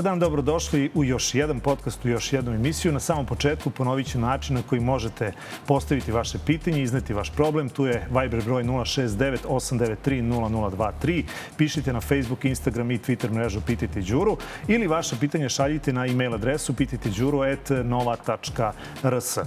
Dobar dan, dobrodošli u još jedan podcast, u još jednu emisiju. Na samom početku ponovit ću način na koji možete postaviti vaše pitanje, izneti vaš problem. Tu je Viber broj 069 893 0023. Pišite na Facebook, Instagram i Twitter mrežu Pitajte Đuru ili vaše pitanje šaljite na e-mail adresu pititeđuru.nova.rs.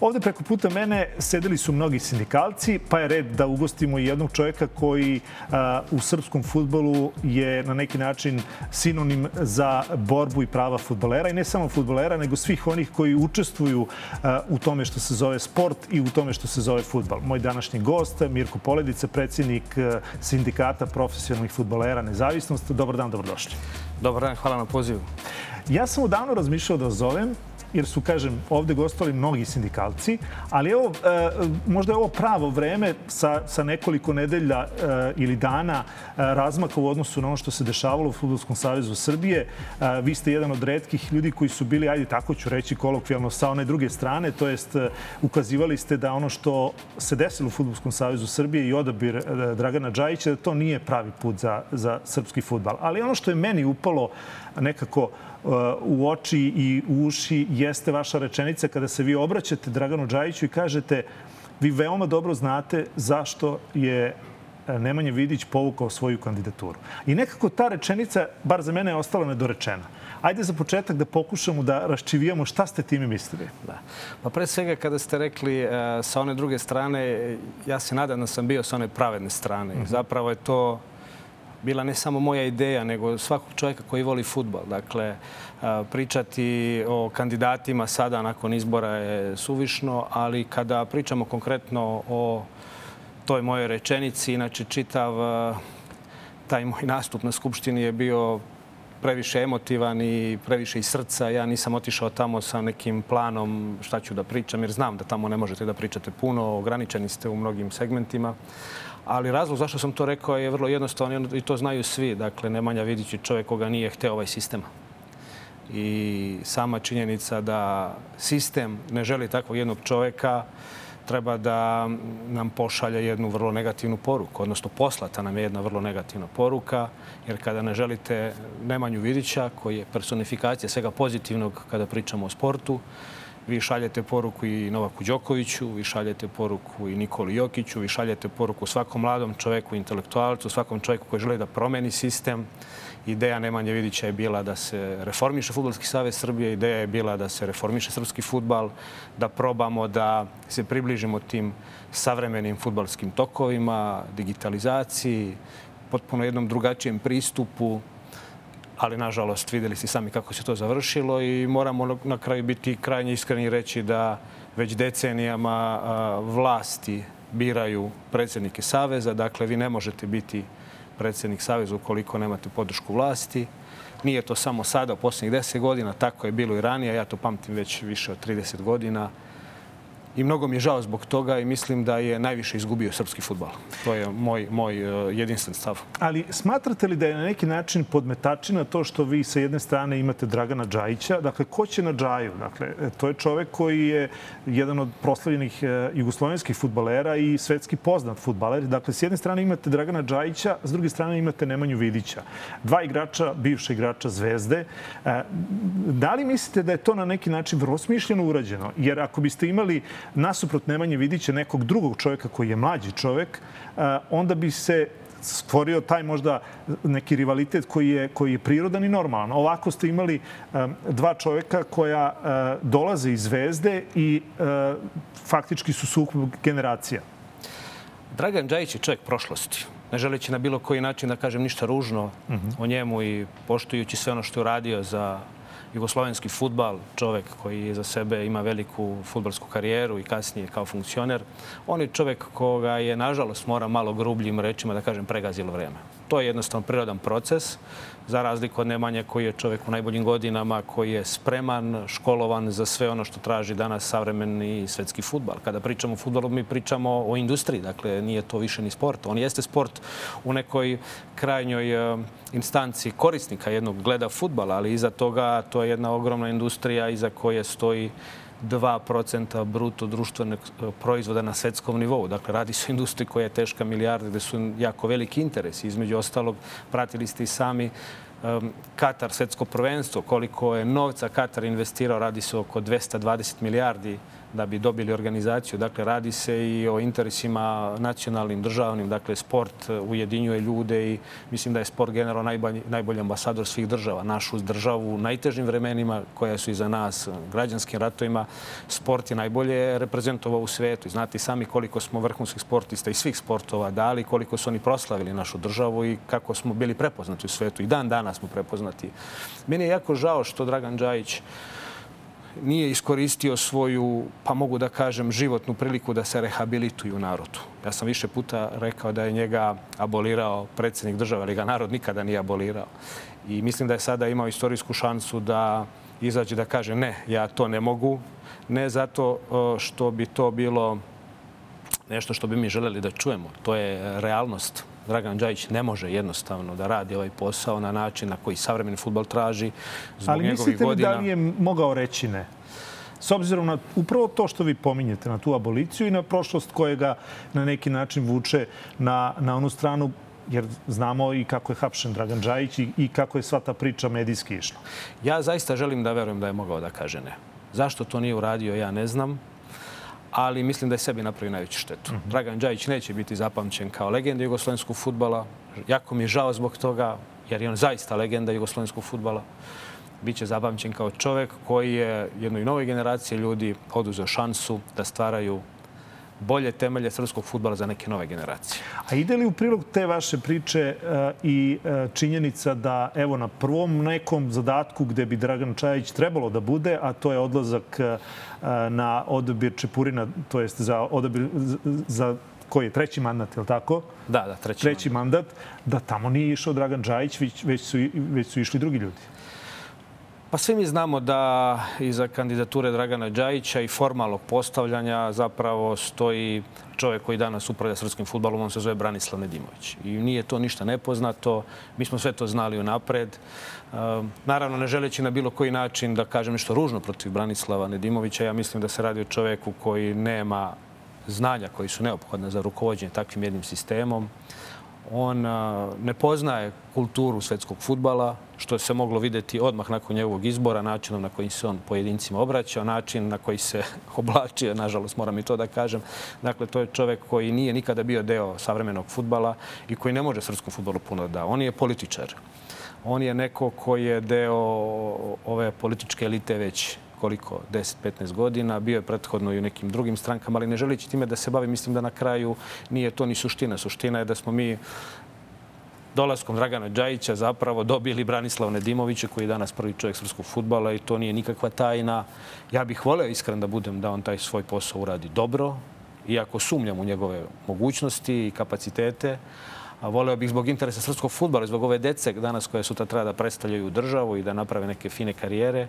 Ovde preko puta mene sedeli su mnogi sindikalci, pa je red da ugostimo jednog čovjeka koji a, u srpskom futbolu je na neki način sinonim za borbu i prava futbolera i ne samo futbolera, nego svih onih koji učestvuju a, u tome što se zove sport i u tome što se zove futbol. Moj današnji gost, Mirko Poledica, predsjednik sindikata profesionalnih futbolera Nezavisnost. Dobar dan, dobrodošli. Dobar dan, hvala na pozivu. Ja sam odavno razmišljao da zovem jer su, kažem, ovde gostali mnogi sindikalci, ali evo, e, možda je ovo pravo vreme sa, sa nekoliko nedelja e, ili dana e, razmaka u odnosu na ono što se dešavalo u Futbolskom savezu Srbije. Vi ste jedan od redkih ljudi koji su bili, ajde tako ću reći kolokvijalno, sa one druge strane, to jest ukazivali ste da ono što se desilo u Futbolskom savezu Srbije i odabir Dragana Đajića, da to nije pravi put za, za srpski futbal. Ali ono što je meni upalo nekako u oči i u uši jeste vaša rečenica kada se vi obraćate Draganu Đajiću i kažete vi veoma dobro znate zašto je e, Nemanja Vidić povukao svoju kandidaturu. I nekako ta rečenica, bar za mene, je ostala nedorečena. Ajde za početak da pokušamo da raščivijamo šta ste time mislili. Da. Pa pre svega kada ste rekli e, sa one druge strane, ja se nadam da sam bio sa one pravedne strane. Mm -hmm. Zapravo je to bila ne samo moja ideja, nego svakog čovjeka koji voli futbol. Dakle, pričati o kandidatima sada nakon izbora je suvišno, ali kada pričamo konkretno o toj mojoj rečenici, inače čitav taj moj nastup na Skupštini je bio previše emotivan i previše iz srca. Ja nisam otišao tamo sa nekim planom šta ću da pričam, jer znam da tamo ne možete da pričate puno, ograničeni ste u mnogim segmentima. Ali razlog zašto sam to rekao je vrlo jednostavan i to znaju svi. Dakle, Nemanja Vidić je čovjek koga nije hteo ovaj sistem. I sama činjenica da sistem ne želi takvog jednog čovjeka treba da nam pošalje jednu vrlo negativnu poruku, odnosno poslata nam je jedna vrlo negativna poruka, jer kada ne želite Nemanju Vidića, koji je personifikacija svega pozitivnog kada pričamo o sportu, vi šaljete poruku i Novaku Đokoviću, vi šaljete poruku i Nikoli Jokiću, vi šaljete poruku svakom mladom čoveku, intelektualcu, svakom čovjeku koji želi da promeni sistem. Ideja Nemanje Vidića je bila da se reformiše Futbolski savez Srbije, ideja je bila da se reformiše srpski futbal, da probamo da se približimo tim savremenim futbalskim tokovima, digitalizaciji, potpuno jednom drugačijem pristupu ali nažalost videli ste sami kako se to završilo i moramo na kraju biti krajnje iskreni reći da već decenijama vlasti biraju predsjednike Saveza. Dakle, vi ne možete biti predsjednik Saveza ukoliko nemate podršku vlasti. Nije to samo sada, u posljednjih deset godina, tako je bilo i ranije. Ja to pamtim već više od 30 godina i mnogo mi je žao zbog toga i mislim da je najviše izgubio srpski futbal. To je moj, moj uh, jedinstven stav. Ali smatrate li da je na neki način podmetačina to što vi sa jedne strane imate Dragana Džajića? Dakle, ko će na Džaju? Dakle, e, to je čovek koji je jedan od proslavljenih uh, jugoslovenskih futbalera i svetski poznat futbaler. Dakle, s jedne strane imate Dragana Džajića, s druge strane imate Nemanju Vidića. Dva igrača, bivša igrača Zvezde. Da li mislite da je to na neki način vrlo smišljeno urađeno? Jer ako biste imali nasuprot Nemanje Vidića nekog drugog čovjeka koji je mlađi čovjek, eh, onda bi se stvorio taj možda neki rivalitet koji je, koji je prirodan i normalan. Ovako ste imali um, dva čovjeka koja uh, dolaze iz zvezde i faktički su sukup generacija. Dragan Đajić je čovjek prošlosti. Ne želeći na bilo koji način da kažem ništa ružno uh mhm. -huh. o njemu i poštujući sve ono što je uradio za jugoslovenski futbal, čovek koji za sebe ima veliku futbalsku karijeru i kasnije kao funkcioner, on je čovek koga je, nažalost, mora malo grubljim rečima da kažem, pregazilo vreme. To je jednostavno prirodan proces za razliku od Nemanja koji je čovjek u najboljim godinama, koji je spreman, školovan za sve ono što traži danas savremeni svetski futbal. Kada pričamo o futbalu, mi pričamo o industriji, dakle nije to više ni sport. On jeste sport u nekoj krajnjoj e, instanci korisnika jednog gleda futbala, ali iza toga to je jedna ogromna industrija iza koje stoji 2% bruto društvenog e, proizvoda na svetskom nivou. Dakle, radi se o industriji koja je teška milijarde, gde su jako veliki interesi. Između ostalog, pratili ste i sami Katar svetsko prvenstvo, koliko je novca Katar investirao, radi se oko 220 milijardi da bi dobili organizaciju. Dakle, radi se i o interesima nacionalnim, državnim. Dakle, sport ujedinjuje ljude i mislim da je sport generalno najbolji, najbolji ambasador svih država. Našu državu u najtežim vremenima koja su iza nas, građanskim ratovima, sport je najbolje reprezentovao u svetu. Znate sami koliko smo vrhunskih sportista i svih sportova dali, koliko su oni proslavili našu državu i kako smo bili prepoznati u svetu. I dan danas smo prepoznati. Meni je jako žao što Dragan Đajić nije iskoristio svoju, pa mogu da kažem, životnu priliku da se rehabilituju u narodu. Ja sam više puta rekao da je njega abolirao predsjednik države, ali ga narod nikada nije abolirao. I mislim da je sada imao istorijsku šansu da izađe da kaže ne, ja to ne mogu. Ne zato što bi to bilo nešto što bi mi želeli da čujemo. To je realnost Dragan Đajić ne može jednostavno da radi ovaj posao na način na koji savremeni futbol traži zbog Ali njegovih godina. Ali mislite li da li je mogao reći ne? S obzirom na upravo to što vi pominjete, na tu aboliciju i na prošlost kojega na neki način vuče na, na onu stranu jer znamo i kako je hapšen Dragan Đajić i, i kako je sva ta priča medijski išla. Ja zaista želim da verujem da je mogao da kaže ne. Zašto to nije uradio, ja ne znam ali mislim da je sebi napravio najveću štetu. Mm -hmm. Dragan Đajić neće biti zapamćen kao legenda jugoslovenskog futbala. Jako mi je žao zbog toga, jer je on zaista legenda jugoslovenskog futbala. Biće zapamćen kao čovek koji je jednoj novoj generaciji ljudi oduzeo šansu da stvaraju bolje temelje srpskog futbala za neke nove generacije. A ide li u prilog te vaše priče uh, i uh, činjenica da evo na prvom nekom zadatku gde bi Dragan Čajić trebalo da bude, a to je odlazak uh, na odabir Čepurina, to jest za odabir za koji je treći mandat, je li tako? Da, da, treći, treći mandat. mandat. Da tamo nije išao Dragan Đajić, već, već, su, već su išli drugi ljudi. Pa svi mi znamo da iza kandidature Dragana Đajića i formalnog postavljanja zapravo stoji čovjek koji danas upravlja srpskim futbalom, on se zove Branislav Nedimović. I nije to ništa nepoznato, mi smo sve to znali unapred. Ehm, naravno, ne želeći na bilo koji način da kažem nešto ružno protiv Branislava Nedimovića, ja mislim da se radi o čoveku koji nema znanja koji su neophodne za rukovodđenje takvim jednim sistemom. On ne poznaje kulturu svetskog futbala, što se moglo videti odmah nakon njegovog izbora, načinom na koji se on pojedincima obraćao, način na koji se oblačio, nažalost moram i to da kažem. Dakle, to je čovek koji nije nikada bio deo savremenog futbala i koji ne može srpskom futbolu puno da. On je političar. On je neko koji je deo ove političke elite već koliko, 10-15 godina. Bio je prethodno i u nekim drugim strankama, ali ne želići time da se bavi, mislim da na kraju nije to ni suština. Suština je da smo mi dolaskom Dragana Đajića zapravo dobili Branislav Nedimovića koji je danas prvi čovjek srpskog futbala i to nije nikakva tajna. Ja bih voleo iskren da budem da on taj svoj posao uradi dobro, iako sumnjam u njegove mogućnosti i kapacitete. A voleo bih zbog interesa srpskog futbala, zbog ove dece danas koje sutra treba da predstavljaju državu i da naprave neke fine karijere.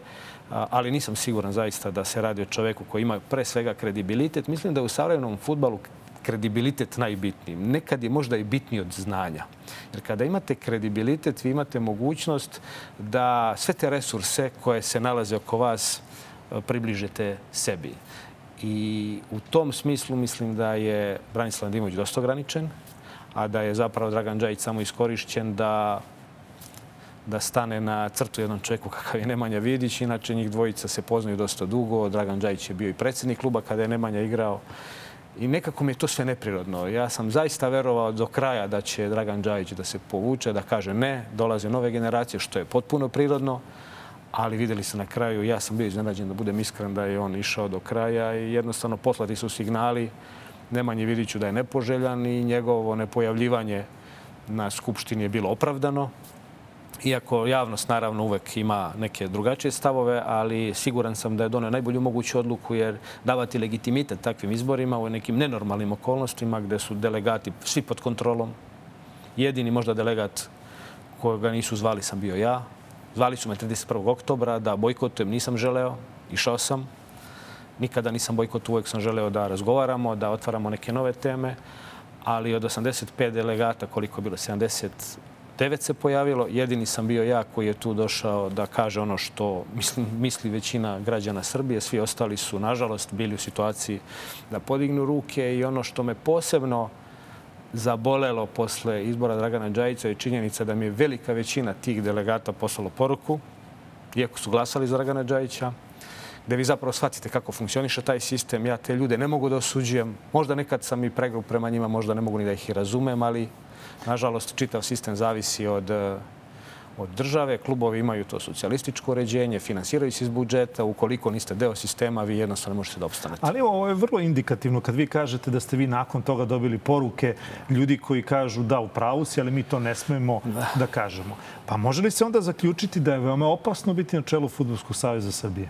Ali nisam siguran zaista da se radi o čoveku koji ima pre svega kredibilitet. Mislim da je u savremenom futbalu kredibilitet najbitniji. Nekad je možda i bitniji od znanja. Jer kada imate kredibilitet, vi imate mogućnost da sve te resurse koje se nalaze oko vas e, približete sebi. I u tom smislu mislim da je Branislav Dimović dosta ograničen, a da je zapravo Dragan Đajić samo iskorišćen da da stane na crtu jednom čovjeku kakav je Nemanja Vidić. Inače, njih dvojica se poznaju dosta dugo. Dragan Đajić je bio i predsjednik kluba kada je Nemanja igrao. I nekako mi je to sve neprirodno. Ja sam zaista verovao do kraja da će Dragan Đajić da se povuče, da kaže ne, dolaze nove generacije, što je potpuno prirodno. Ali videli se na kraju, ja sam bio iznenađen da budem iskren da je on išao do kraja i jednostavno poslati su signali Nemanji Vidiću da je nepoželjan i njegovo nepojavljivanje na Skupštini je bilo opravdano. Iako javnost naravno uvek ima neke drugačije stavove, ali siguran sam da je donio najbolju moguću odluku jer davati legitimitet takvim izborima u nekim nenormalnim okolnostima gde su delegati svi pod kontrolom. Jedini možda delegat koga nisu zvali sam bio ja. Zvali su me 31. oktobra da bojkotujem, nisam želeo, išao sam. Nikada nisam bojkot, uvek sam želeo da razgovaramo, da otvaramo neke nove teme, ali od 85 delegata, koliko je bilo, 70 devet se pojavilo. Jedini sam bio ja koji je tu došao da kaže ono što misli, misli većina građana Srbije. Svi ostali su, nažalost, bili u situaciji da podignu ruke i ono što me posebno zabolelo posle izbora Dragana Đajića je činjenica da mi je velika većina tih delegata poslalo poruku, iako su glasali za Dragana Đajića, gde vi zapravo shvatite kako funkcioniše taj sistem. Ja te ljude ne mogu da osuđujem. Možda nekad sam i pregrub prema njima, možda ne mogu ni da ih i razumem, ali nažalost čitav sistem zavisi od od države. Klubovi imaju to socijalističko uređenje, finansiraju se iz budžeta. Ukoliko niste deo sistema, vi jednostavno ne možete da obstanete. Ali ovo je vrlo indikativno kad vi kažete da ste vi nakon toga dobili poruke ljudi koji kažu da, u pravu si, ali mi to ne smemo da, da kažemo. Pa može li se onda zaključiti da je veoma opasno biti na čelu Futbolskog savjeza Srbije?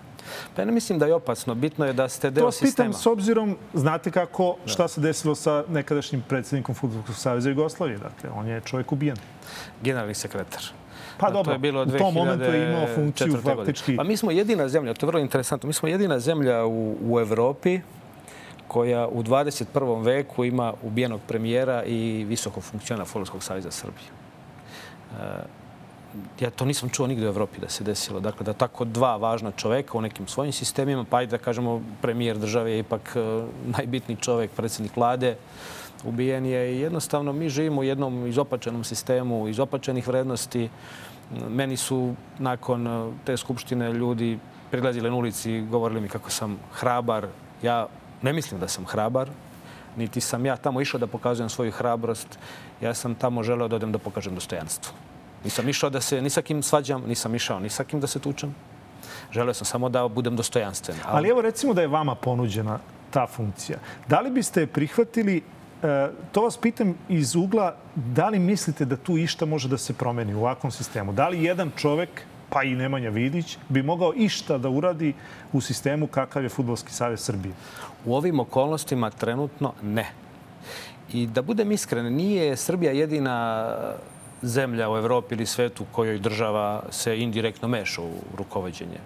Pa ja ne mislim da je opasno. Bitno je da ste deo sistema. To pitam s obzirom, znate kako, šta da. se desilo sa nekadašnjim predsjednikom Futbolskog savjeza Jugoslavije. Dakle, on je čovjek ubijen. Generalni sekretar. Pa dobro, to je bilo u tom momentu je imao funkciju faktički. Pa mi smo jedina zemlja, to je vrlo interesantno, mi smo jedina zemlja u, u Evropi koja u 21. veku ima ubijenog premijera i visokog funkciona Futbolskog savjeza Srbije. Ja to nisam čuo nigde u Evropi da se desilo. Dakle, da tako dva važna čoveka u nekim svojim sistemima, pa i da kažemo premijer države je ipak e, najbitniji čovek, predsjednik vlade, ubijen je i jednostavno mi živimo u jednom izopačenom sistemu, izopačenih vrednosti. Meni su nakon e, te skupštine ljudi prilazili na ulici i govorili mi kako sam hrabar. Ja ne mislim da sam hrabar, niti sam ja tamo išao da pokazujem svoju hrabrost. Ja sam tamo želeo da odem da pokažem dostojanstvo. Nisam išao da se ni sa kim svađam, nisam išao ni sa kim da se tučem. Želeo sam samo da budem dostojanstven. Ali, Ali evo recimo da je vama ponuđena ta funkcija. Da li biste prihvatili E, to vas pitam iz ugla da li mislite da tu išta može da se promeni u ovakvom sistemu? Da li jedan čovek, pa i Nemanja Vidić, bi mogao išta da uradi u sistemu kakav je Futbolski savez Srbije? U ovim okolnostima trenutno ne. I da budem iskren, nije Srbija jedina zemlja u Evropi ili svetu kojoj država se indirektno meša u rukovodđenje.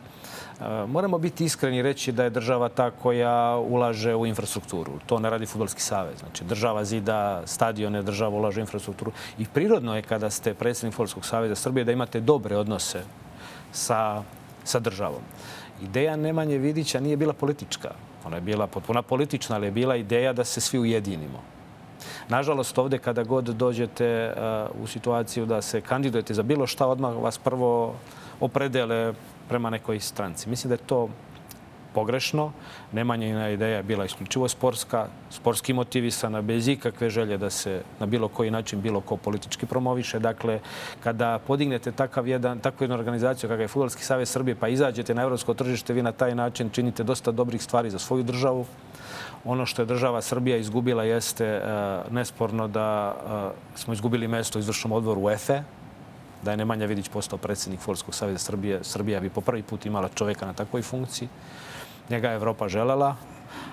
Moramo biti iskreni i reći da je država ta koja ulaže u infrastrukturu. To ne radi Futbolski savez. Znači, država zida stadione, država ulaže u infrastrukturu. I prirodno je kada ste predsjednik Futbolskog saveza Srbije da imate dobre odnose sa, sa državom. Ideja Nemanje Vidića nije bila politička. Ona je bila potpuna politična, ali je bila ideja da se svi ujedinimo. Nažalost, ovde kada god dođete uh, u situaciju da se kandidujete za bilo šta, odmah vas prvo opredele prema nekoj stranci. Mislim da je to pogrešno. Nemanjina ideja je bila isključivo sportska, sportski motivisana, bez ikakve želje da se na bilo koji način bilo ko politički promoviše. Dakle, kada podignete takav jedan, takvu jednu organizaciju kakav je Futbolski savez Srbije pa izađete na evropsko tržište, vi na taj način činite dosta dobrih stvari za svoju državu. Ono što je država Srbija izgubila jeste uh, nesporno da uh, smo izgubili mesto u izvršnom odboru UEFA, da je Nemanja Vidić postao predsjednik Futbolskog savjeza Srbije, Srbija bi po prvi put imala čoveka na takvoj funkciji. Njega je Evropa želela,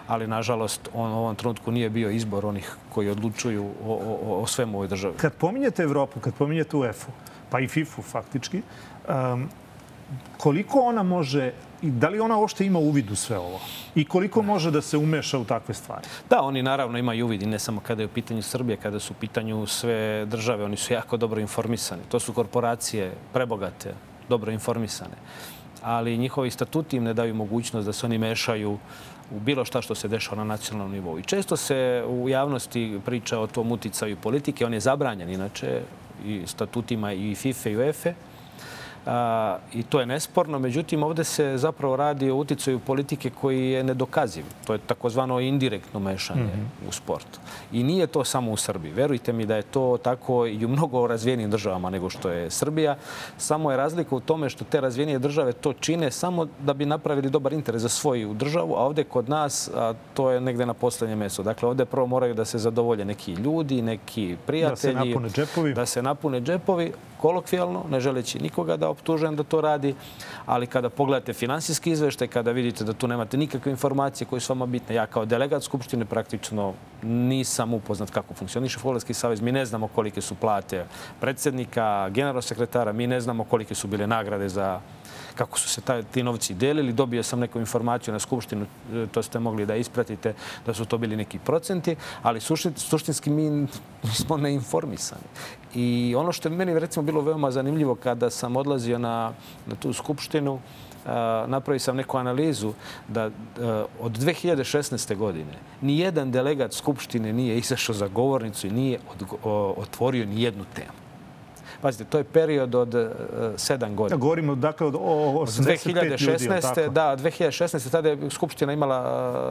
ali nažalost on u ovom trenutku nije bio izbor onih koji odlučuju o, o, o svemu ovoj državi. Kad pominjete Evropu, kad pominjete UEFA, pa i FIFA faktički, um, koliko ona može i da li ona uopšte ima uvid u sve ovo? I koliko može da se umeša u takve stvari? Da, oni naravno imaju uvid i ne samo kada je u pitanju Srbije, kada su u pitanju sve države. Oni su jako dobro informisani. To su korporacije prebogate, dobro informisane. Ali njihovi statuti im ne daju mogućnost da se oni mešaju u bilo šta što se dešava na nacionalnom nivou. I često se u javnosti priča o tom uticaju politike. On je zabranjen inače i statutima i FIFA i UEFA i to je nesporno. Međutim, ovde se zapravo radi o uticaju politike koji je nedokaziv. To je takozvano indirektno mešanje mm -hmm. u sport. I nije to samo u Srbiji. Verujte mi da je to tako i u mnogo razvijenim državama nego što je Srbija. Samo je razlika u tome što te razvijenije države to čine samo da bi napravili dobar interes za svoju državu, a ovde kod nas a, to je negde na poslednje mesto. Dakle, ovde prvo moraju da se zadovolje neki ljudi, neki prijatelji. Da se napune džepovi. Da se napune džepovi kolokvijalno, ne želeći nikoga da optužujem da to radi, ali kada pogledate finansijski izveštaj, kada vidite da tu nemate nikakve informacije koje su vama bitne, ja kao delegat Skupštine praktično nisam upoznat kako funkcioniše Futbolski savez. Mi ne znamo kolike su plate predsednika, generalnog sekretara, mi ne znamo kolike su bile nagrade za kako su se taj, ti novci delili. Dobio sam neku informaciju na Skupštinu, e, to ste mogli da ispratite, da su to bili neki procenti, ali suštinski mi smo neinformisani. I ono što je meni recimo bilo veoma zanimljivo kada sam odlazio na, na tu Skupštinu, napravio sam neku analizu da od 2016. godine ni jedan delegat Skupštine nije izašao za govornicu i nije otvorio ni jednu temu. Pazite, to je period od uh, sedam godina. Da, govorimo dakle od 85 2016. Ljudi, da, 2016. tada je Skupština imala,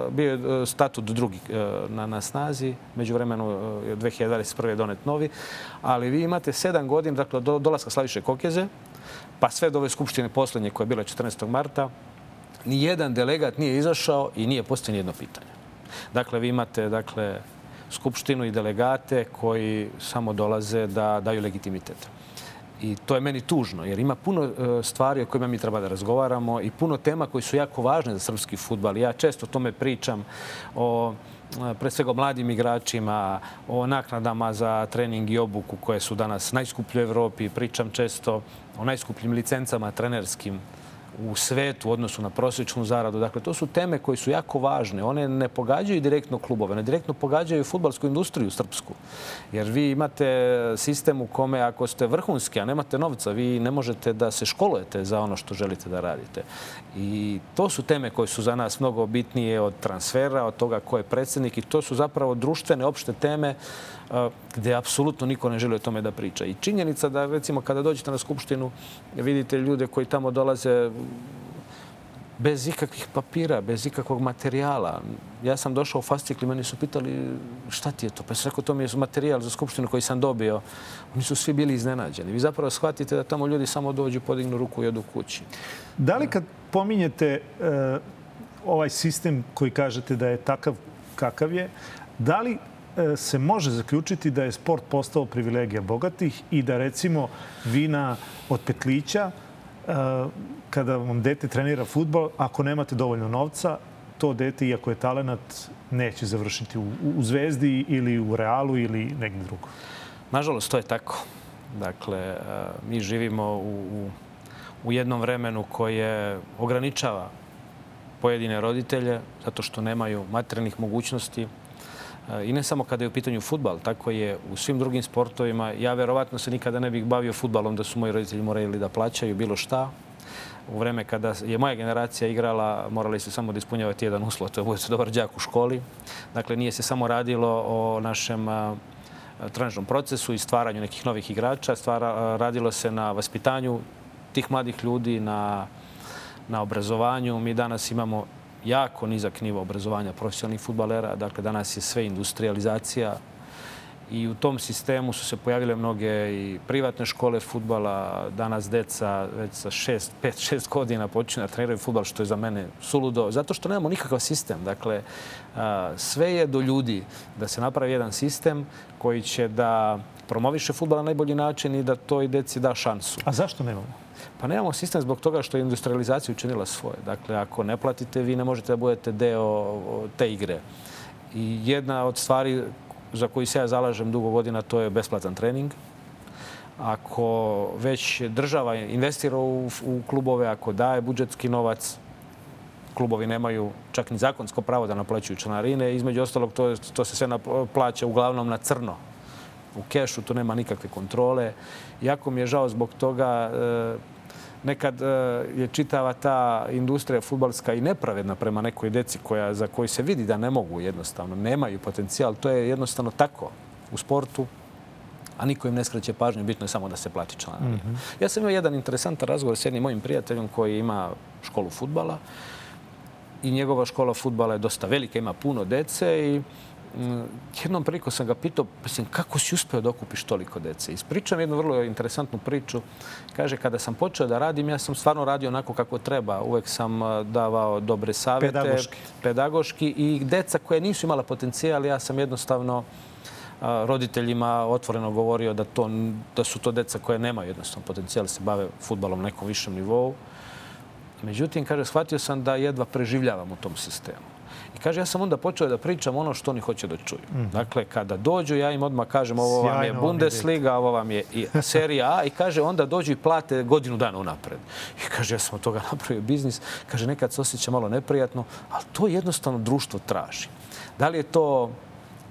uh, bio je statut drugi na, na snazi. Među vremenu je 2021. donet novi. Ali vi imate sedam godina, dakle, do dolaska Slaviše Kokeze, pa sve do ove Skupštine poslednje koja je bila 14. marta, ni jedan delegat nije izašao i nije postavljeno jedno pitanje. Dakle, vi imate, dakle, skupštinu i delegate koji samo dolaze da daju legitimitet. I to je meni tužno, jer ima puno e, stvari o kojima mi treba da razgovaramo i puno tema koji su jako važne za srpski futbal. Ja često o tome pričam, o pre svega mladim igračima, o naknadama za trening i obuku koje su danas najskuplje u Evropi. Pričam često o najskupljim licencama trenerskim u svetu u odnosu na prosječnu zaradu. Dakle, to su teme koje su jako važne. One ne pogađaju direktno klubove, ne direktno pogađaju futbalsku industriju srpsku. Jer vi imate sistem u kome ako ste vrhunski, a nemate novca, vi ne možete da se školujete za ono što želite da radite. I to su teme koje su za nas mnogo bitnije od transfera, od toga ko je predsednik i to su zapravo društvene, opšte teme gde apsolutno niko ne želi o tome da priča. I činjenica da, recimo, kada dođete na Skupštinu, vidite ljude koji tamo dolaze bez ikakvih papira, bez ikakvog materijala. Ja sam došao u fascikli, meni su pitali šta ti je to? Pa sam rekao, to mi je materijal za skupštinu koji sam dobio. Oni su svi bili iznenađeni. Vi zapravo shvatite da tamo ljudi samo dođu, podignu ruku i odu kući. Da li kad pominjete uh, ovaj sistem koji kažete da je takav kakav je, da li se može zaključiti da je sport postao privilegija bogatih i da recimo vina od petlića e, kada vam dete trenira futbol, ako nemate dovoljno novca, to dete, iako je talenat, neće završiti u, Zvezdi ili u Realu ili negdje drugo. Nažalost, to je tako. Dakle, e, mi živimo u, u jednom vremenu koje ograničava pojedine roditelje zato što nemaju materijalnih mogućnosti I ne samo kada je u pitanju futbal, tako je u svim drugim sportovima. Ja verovatno se nikada ne bih bavio futbalom da su moji roditelji morali da plaćaju bilo šta. U vreme kada je moja generacija igrala, morali su samo da ispunjavati jedan uslov, to je budete dobar džak u školi. Dakle, nije se samo radilo o našem trenažnom procesu i stvaranju nekih novih igrača. Stvara, radilo se na vaspitanju tih mladih ljudi, na, na obrazovanju. Mi danas imamo jako nizak nivo obrazovanja profesionalnih futbalera. Dakle, danas je sve industrializacija i u tom sistemu su se pojavile mnoge i privatne škole futbala. Danas deca već sa 6, 5, 6 godina počinju da treniraju futbal, što je za mene suludo. Zato što nemamo nikakav sistem. Dakle, sve je do ljudi da se napravi jedan sistem koji će da promoviše futbal na najbolji način i da to i deci da šansu. A zašto nemamo? Pa nemamo sistem zbog toga što je industrializacija učinila svoje. Dakle, ako ne platite, vi ne možete da budete deo te igre. I jedna od stvari za koju se ja zalažem dugo godina, to je besplatan trening. Ako već država investira u, u klubove, ako daje budžetski novac, klubovi nemaju čak ni zakonsko pravo da naplaćuju članarine. Između ostalog, to, to se sve plaća uglavnom na crno u kešu, tu nema nikakve kontrole. Jako mi je žao zbog toga e, nekad e, je čitava ta industrija futbalska i nepravedna prema nekoj deci koja, za koji se vidi da ne mogu jednostavno, nemaju potencijal. To je jednostavno tako u sportu, a niko im ne skreće pažnju, bitno je samo da se plati članarina. Mm -hmm. Ja sam imao jedan interesantan razgovor s jednim mojim prijateljom koji ima školu futbala i njegova škola futbala je dosta velika, ima puno dece i jednom priliku sam ga pitao, mislim, kako si uspeo da okupiš toliko dece? Ispričam jednu vrlo interesantnu priču. Kaže, kada sam počeo da radim, ja sam stvarno radio onako kako treba. Uvek sam davao dobre savete. Pedagoški. Pedagoški. I deca koje nisu imala potencijal, ja sam jednostavno roditeljima otvoreno govorio da, to, da su to deca koje nemaju jednostavno potencijal da se bave futbalom na nekom višem nivou. Međutim, kaže, shvatio sam da jedva preživljavam u tom sistemu. I kaže, ja sam onda počeo da pričam ono što oni hoće da čuju. Mm. Dakle, kada dođu, ja im odmah kažem, ovo vam je Bundesliga, ovo vam je i serija A i kaže, onda dođu i plate godinu dana unapred. I kaže, ja sam od toga napravio biznis. Kaže, nekad se osjeća malo neprijatno, ali to jednostavno društvo traži. Da li je to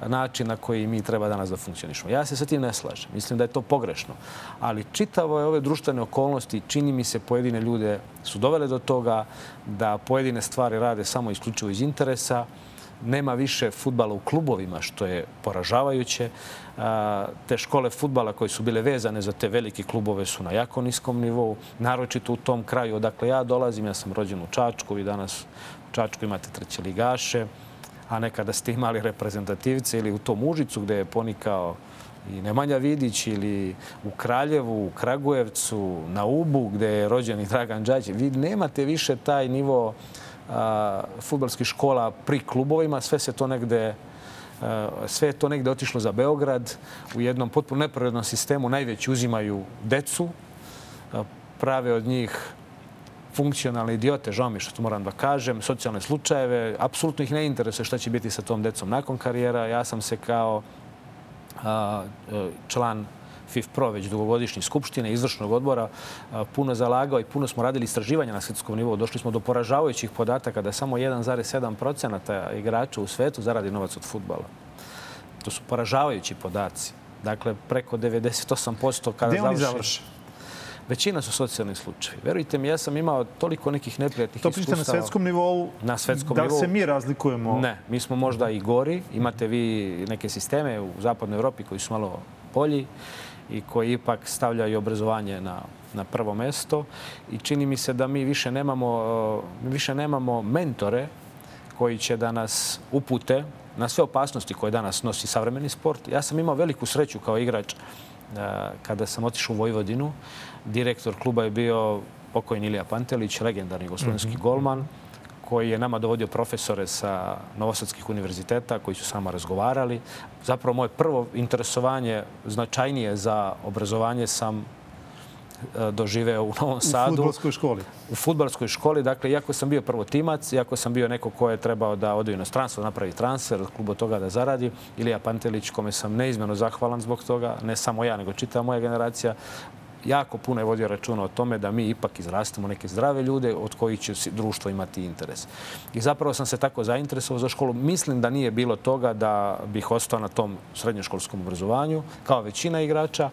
način na koji mi treba danas da funkcionišemo. Ja se sa tim ne slažem. Mislim da je to pogrešno. Ali čitavo je ove društvene okolnosti, čini mi se, pojedine ljude su dovele do toga da pojedine stvari rade samo isključivo iz interesa, nema više futbala u klubovima, što je poražavajuće. Te škole futbala koje su bile vezane za te velike klubove su na jako niskom nivou, naročito u tom kraju odakle ja dolazim. Ja sam rođen u Čačku i danas u Čačku imate treće ligaše, a nekada ste imali reprezentativce ili u tom Užicu gde je ponikao i Nemanja Vidić ili u Kraljevu, u Kragujevcu, na Ubu gde je rođen i Dragan Đađe. Vi nemate više taj nivo futbalskih škola pri klubovima. Sve se to negde sve je to negde otišlo za Beograd. U jednom potpuno nepravednom sistemu najveći uzimaju decu, prave od njih funkcionalne idiote, žao mi što to moram da kažem, socijalne slučajeve. Apsolutno ih ne interesuje šta će biti sa tom decom nakon karijera. Ja sam se kao član FIF Pro, već dugogodišnje skupštine, izvršnog odbora, puno zalagao i puno smo radili istraživanja na svetskom nivou. Došli smo do poražavajućih podataka da samo 1,7 procenata igrača u svetu zaradi novac od futbala. To su poražavajući podaci. Dakle, preko 98% kada Gde oni završe? Većina su socijalni slučajevi. Verujte mi, ja sam imao toliko nekih neprijatnih iskustava. To pišete na svetskom nivou? Na svetskom da nivou. Da se mi razlikujemo? Ne, mi smo možda i gori. Imate vi neke sisteme u zapadnoj Evropi koji su malo bolji i koji ipak stavljaju obrazovanje na, na prvo mesto. I čini mi se da mi više nemamo, mi više nemamo mentore koji će da nas upute na sve opasnosti koje danas nosi savremeni sport. Ja sam imao veliku sreću kao igrač kada sam otišao u Vojvodinu. Direktor kluba je bio pokojni Ilija Pantelić, legendarni gospodinski mm -hmm. golman koji je nama dovodio profesore sa Novosadskih univerziteta koji su s nama razgovarali. Zapravo moje prvo interesovanje značajnije za obrazovanje sam e, doživeo u Novom Sadu. U futbolskoj školi? U futbolskoj školi. Dakle, iako sam bio prvo timac, iako sam bio neko ko je trebao da ode u inostranstvo, da napravi transfer od kluba toga da zaradi, Ilija Pantelić, kome sam neizmjerno zahvalan zbog toga, ne samo ja, nego čitava moja generacija, jako puno je vodio računa o tome da mi ipak izrastemo neke zdrave ljude od kojih će društvo imati interes. I zapravo sam se tako zainteresovao za školu. Mislim da nije bilo toga da bih ostao na tom srednjoškolskom obrazovanju kao većina igrača,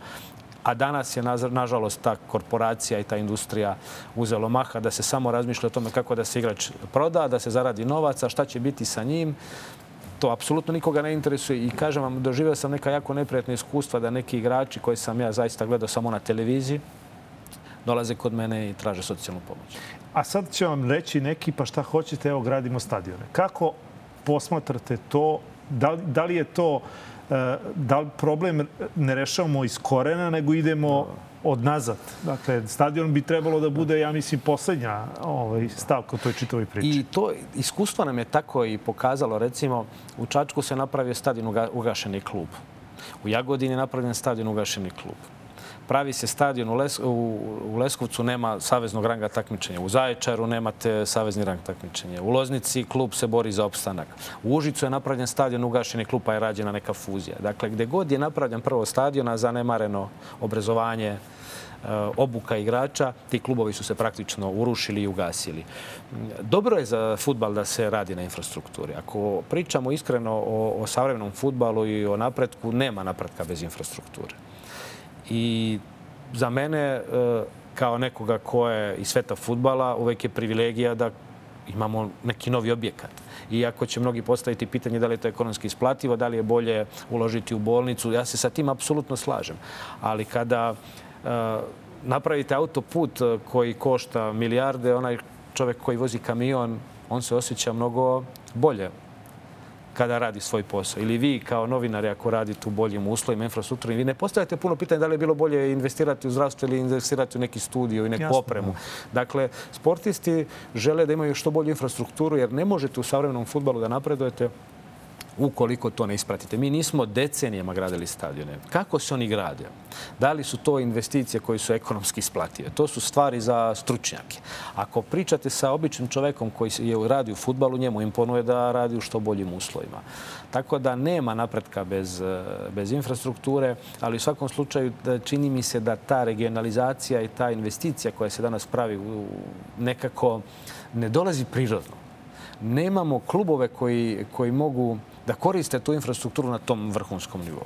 a danas je, nažalost, ta korporacija i ta industrija uzelo maha da se samo razmišlja o tome kako da se igrač proda, da se zaradi novaca, šta će biti sa njim to apsolutno nikoga ne interesuje i kažem vam, doživio sam neka jako neprijatna iskustva da neki igrači koji sam ja zaista gledao samo na televiziji dolaze kod mene i traže socijalnu pomoć. A sad će vam reći neki, pa šta hoćete, evo gradimo stadione. Kako posmatrate to? Da da li je to, e, da li problem ne rešavamo iz korena, nego idemo od nazad. Dakle, stadion bi trebalo da bude, ja mislim, poslednja ovaj, stavka u toj čitovoj priči. I to iskustvo nam je tako i pokazalo. Recimo, u Čačku se napravio stadion ugašeni klub. U Jagodini je napravljen stadion ugašeni klub. Pravi se stadion u, Les, u, u Leskovcu, nema saveznog ranga takmičenja. U Zaječaru nemate savezni rang takmičenja. U Loznici klub se bori za opstanak. U Užicu je napravljen stadion ugašeni klub, pa je rađena neka fuzija. Dakle, gde god je napravljen prvo stadiona, zanemareno obrazovanje, e, obuka igrača, ti klubovi su se praktično urušili i ugasili. Dobro je za futbal da se radi na infrastrukturi. Ako pričamo iskreno o, o savremenom futbalu i o napretku, nema napretka bez infrastrukture. I za mene, e, kao nekoga ko je iz sveta futbala, uvek je privilegija da imamo neki novi objekat. Iako će mnogi postaviti pitanje da li je to ekonomski isplativo, da li je bolje uložiti u bolnicu, ja se sa tim apsolutno slažem. Ali kada uh, napravite autoput koji košta milijarde, onaj čovek koji vozi kamion, on se osjeća mnogo bolje kada radi svoj posao. Ili vi kao novinari ako radite u boljim uslovima, infrastrukturnim, vi ne postavljate puno pitanja da li je bilo bolje investirati u zdravstvo ili investirati u neki studio i neku Jasno. opremu. Dakle, sportisti žele da imaju što bolju infrastrukturu jer ne možete u savremenom futbalu da napredujete ukoliko to ne ispratite. Mi nismo decenijama gradili stadione. Kako se oni grade? Da li su to investicije koje su ekonomski isplative? To su stvari za stručnjake. Ako pričate sa običnim čovekom koji je radi u futbalu, njemu imponuje da radi u što boljim uslovima. Tako da nema napretka bez, bez infrastrukture, ali u svakom slučaju čini mi se da ta regionalizacija i ta investicija koja se danas pravi nekako ne dolazi prirodno. Nemamo klubove koji, koji mogu da koriste tu infrastrukturu na tom vrhunskom nivou.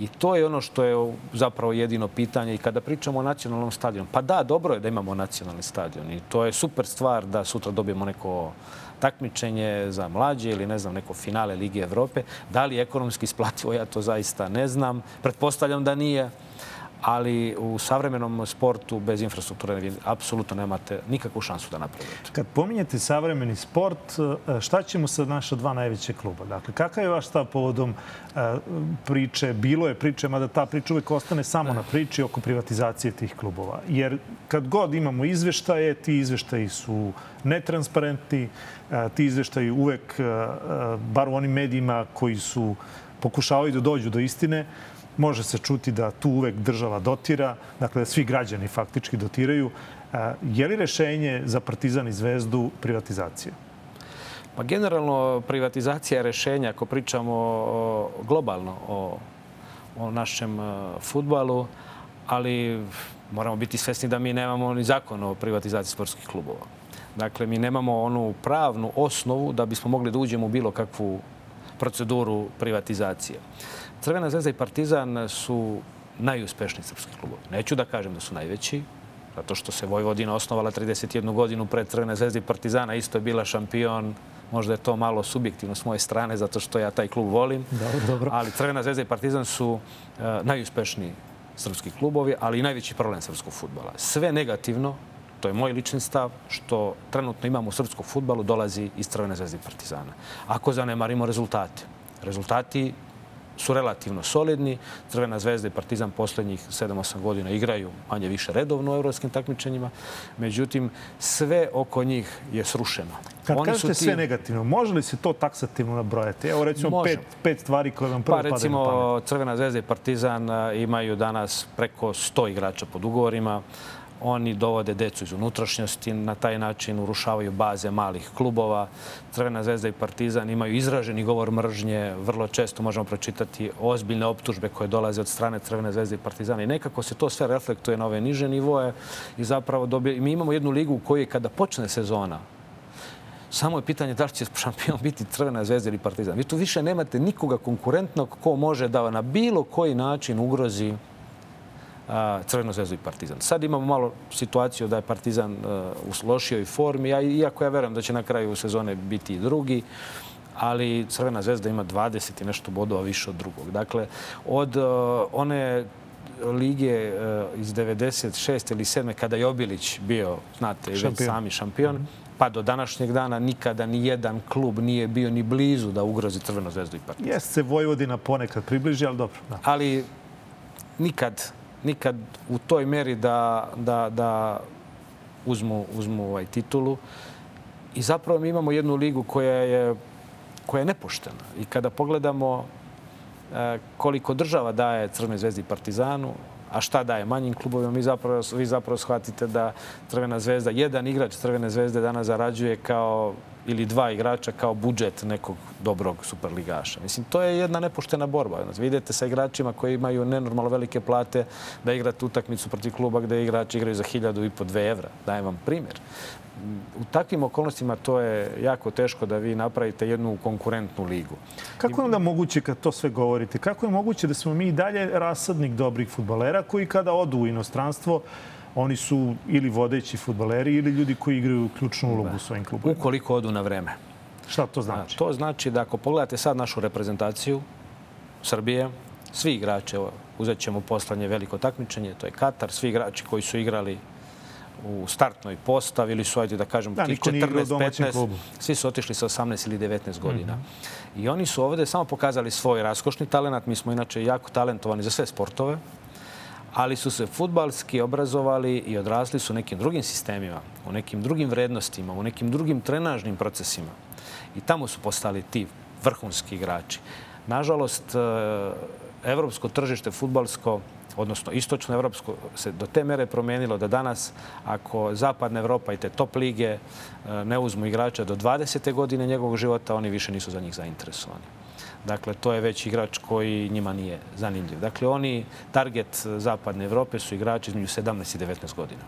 I to je ono što je zapravo jedino pitanje. I kada pričamo o nacionalnom stadionu, pa da, dobro je da imamo nacionalni stadion i to je super stvar da sutra dobijemo neko takmičenje za mlađe ili ne znam neko finale Lige Evrope. Da li je ekonomski isplativo, ja to zaista ne znam. Pretpostavljam da nije ali u savremenom sportu bez infrastrukture vi apsolutno nemate nikakvu šansu da napravite. Kad pominjete savremeni sport, e, šta ćemo sa naša dva najveće kluba? Dakle, kakav je vaš stav povodom e, priče? Bilo je priče, mada ta priča uvek ostane samo na priči oko privatizacije tih klubova. Jer kad god imamo izveštaje, ti izveštaji su netransparentni, e, ti izveštaji uvek, bar u onim medijima koji su pokušavaju da dođu do istine, može se čuti da tu uvek država dotira, dakle da svi građani faktički dotiraju. E, je li rešenje za Partizan i Zvezdu privatizacija? Pa generalno privatizacija rešenja ako pričamo globalno o, o našem e, futbalu, ali moramo biti svesni da mi nemamo ni zakon o privatizaciji sportskih klubova. Dakle, mi nemamo onu pravnu osnovu da bismo mogli da uđemo u bilo kakvu proceduru privatizacije. Crvena zvezda i Partizan su najuspešniji srpski klubovi. Neću da kažem da su najveći, zato što se Vojvodina osnovala 31 godinu pred Crvene zvezde i Partizana. Isto je bila šampion Možda je to malo subjektivno s moje strane, zato što ja taj klub volim. Dobro, dobro. Ali Crvena zvezda i Partizan su uh, najuspešniji srpski klubovi, ali i najveći problem srpskog futbala. Sve negativno, to je moj lični stav, što trenutno imamo u srpskom futbalu, dolazi iz Crvene zvezde i Partizana. Ako zanemarimo rezultate. Rezultati su relativno solidni. Crvena zvezda i Partizan poslednjih 7-8 godina igraju manje više redovno u evropskim takmičenjima. Međutim, sve oko njih je srušeno. Kad Oni kažete ti... sve negativno, može li se to taksativno nabrojati? Evo recimo pet, pet stvari koje vam prvo pa, recimo, padaju na pamet. Crvena zvezda i Partizan imaju danas preko 100 igrača pod ugovorima. Oni dovode decu iz unutrašnjosti, na taj način urušavaju baze malih klubova. Crvena zvezda i Partizan imaju izraženi govor mržnje. Vrlo često možemo pročitati ozbiljne optužbe koje dolaze od strane Crvene zvezde i Partizana. I nekako se to sve reflektuje na ove niže nivoje i zapravo dobije... mi imamo jednu ligu u kojoj kada počne sezona, Samo je pitanje da li će šampion biti Crvena zvezda ili Partizan. Vi tu više nemate nikoga konkurentnog ko može da na bilo koji način ugrozi Crvenu zvezdu i Partizan. Sad imamo malo situaciju da je Partizan u lošijoj formi, a iako ja verujem da će na kraju sezone biti i drugi, ali Crvena zvezda ima 20 i nešto bodova više od drugog. Dakle, od one lige iz 96. ili 7. kada je Obilić bio, znate, šampion. već sami šampion, mm -hmm. pa do današnjeg dana nikada ni jedan klub nije bio ni blizu da ugrozi Crvenu zvezdu i Partizan. Jeste se Vojvodina ponekad približi, ali dobro. Da. Ali nikad nikad u toj meri da, da, da uzmu, uzmu ovaj titulu. I zapravo mi imamo jednu ligu koja je, koja je nepoštena. I kada pogledamo e, koliko država daje Crvenoj zvezdi Partizanu, a šta daje manjim klubovima, mi zapravo, vi zapravo shvatite da Crvena zvezda, jedan igrač Crvene zvezde danas zarađuje kao ili dva igrača kao budžet nekog dobrog superligaša. Mislim, to je jedna nepoštena borba. Znači, vidite sa igračima koji imaju nenormalno velike plate da igrate utakmicu protiv kluba gde igrači igraju za hiljadu i po dve evra. Dajem vam primjer. U takvim okolnostima to je jako teško da vi napravite jednu konkurentnu ligu. Kako je onda moguće kad to sve govorite? Kako je moguće da smo mi i dalje rasadnik dobrih futbalera koji kada odu u inostranstvo oni su ili vodeći futbaleri ili ljudi koji igraju ključnu ulogu u svojim klubovima. Ukoliko odu na vreme. Šta to znači? To znači da ako pogledate sad našu reprezentaciju Srbije, svi igrači, evo, uzet ćemo poslanje veliko takmičenje, to je Katar, svi igrači koji su igrali u startnoj postavi ili su, ajde da kažem, da, tih 14, 15, svi su otišli sa 18 ili 19 godina. Mm -hmm. I oni su ovde samo pokazali svoj raskošni talent. Mi smo inače jako talentovani za sve sportove ali su se futbalski obrazovali i odrasli su u nekim drugim sistemima, u nekim drugim vrednostima, u nekim drugim trenažnim procesima. I tamo su postali ti vrhunski igrači. Nažalost, e, evropsko tržište futbalsko, odnosno istočno evropsko, se do te mere promenilo da danas, ako zapadna Evropa i te top lige e, ne uzmu igrača do 20. godine njegovog života, oni više nisu za njih zainteresovani. Dakle, to je već igrač koji njima nije zanimljiv. Dakle, oni, target zapadne Evrope su igrači između 17 i 19 godina.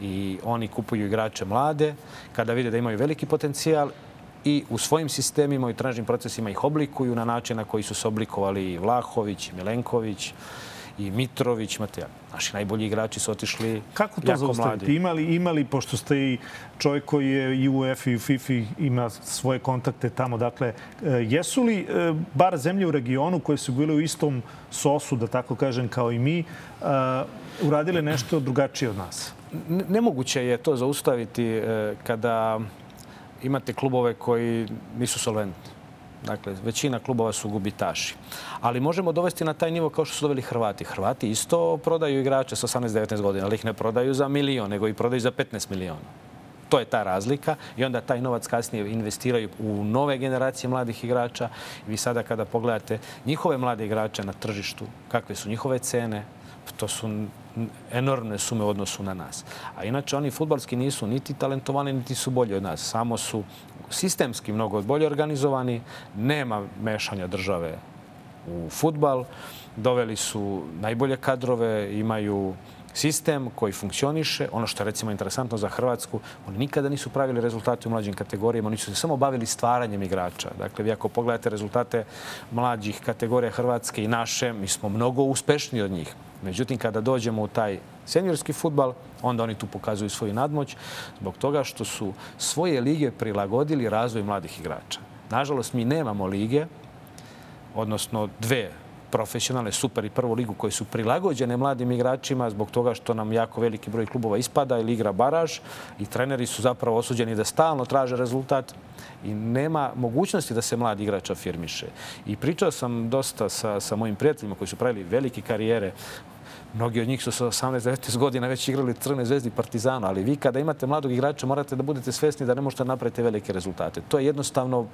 I oni kupuju igrače mlade kada vide da imaju veliki potencijal i u svojim sistemima i trenažnim procesima ih oblikuju na način na koji su se oblikovali Vlahović, Milenković, i Mitrović, imate naši najbolji igrači su otišli Kako to zaustaviti? Imali, imali, pošto ste i čovjek koji je i u UEFA i u FIFA ima svoje kontakte tamo, dakle, e, jesu li e, bar zemlje u regionu koje su bile u istom sosu, da tako kažem, kao i mi, e, uradile nešto drugačije od nas? Nemoguće je to zaustaviti kada imate klubove koji nisu solventni. Dakle, većina klubova su gubitaši. Ali možemo dovesti na taj nivo kao što su doveli Hrvati. Hrvati isto prodaju igrače sa 18-19 godina, ali ih ne prodaju za milion, nego ih prodaju za 15 miliona. To je ta razlika i onda taj novac kasnije investiraju u nove generacije mladih igrača. I vi sada kada pogledate njihove mlade igrače na tržištu, kakve su njihove cene, to su enormne sume u odnosu na nas. A inače oni futbalski nisu niti talentovani, niti su bolji od nas. Samo su sistemski mnogo bolje organizovani, nema mešanja države u futbal, doveli su najbolje kadrove, imaju sistem koji funkcioniše. Ono što je recimo interesantno za Hrvatsku, oni nikada nisu pravili rezultate u mlađim kategorijama, oni su se samo bavili stvaranjem igrača. Dakle, vi ako pogledate rezultate mlađih kategorija Hrvatske i naše, mi smo mnogo uspešniji od njih. Međutim, kada dođemo u taj seniorski futbal, onda oni tu pokazuju svoju nadmoć zbog toga što su svoje lige prilagodili razvoju mladih igrača. Nažalost, mi nemamo lige, odnosno dve profesionalne super i prvu ligu koje su prilagođene mladim igračima zbog toga što nam jako veliki broj klubova ispada ili igra baraž i treneri su zapravo osuđeni da stalno traže rezultat i nema mogućnosti da se mladi igrač afirmiše. I pričao sam dosta sa, sa mojim prijateljima koji su pravili velike karijere Mnogi od njih su sa 18-19 godina već igrali Crne zvezdi Partizanu, ali vi kada imate mladog igrača morate da budete svesni da ne možete napraviti velike rezultate. To je jednostavno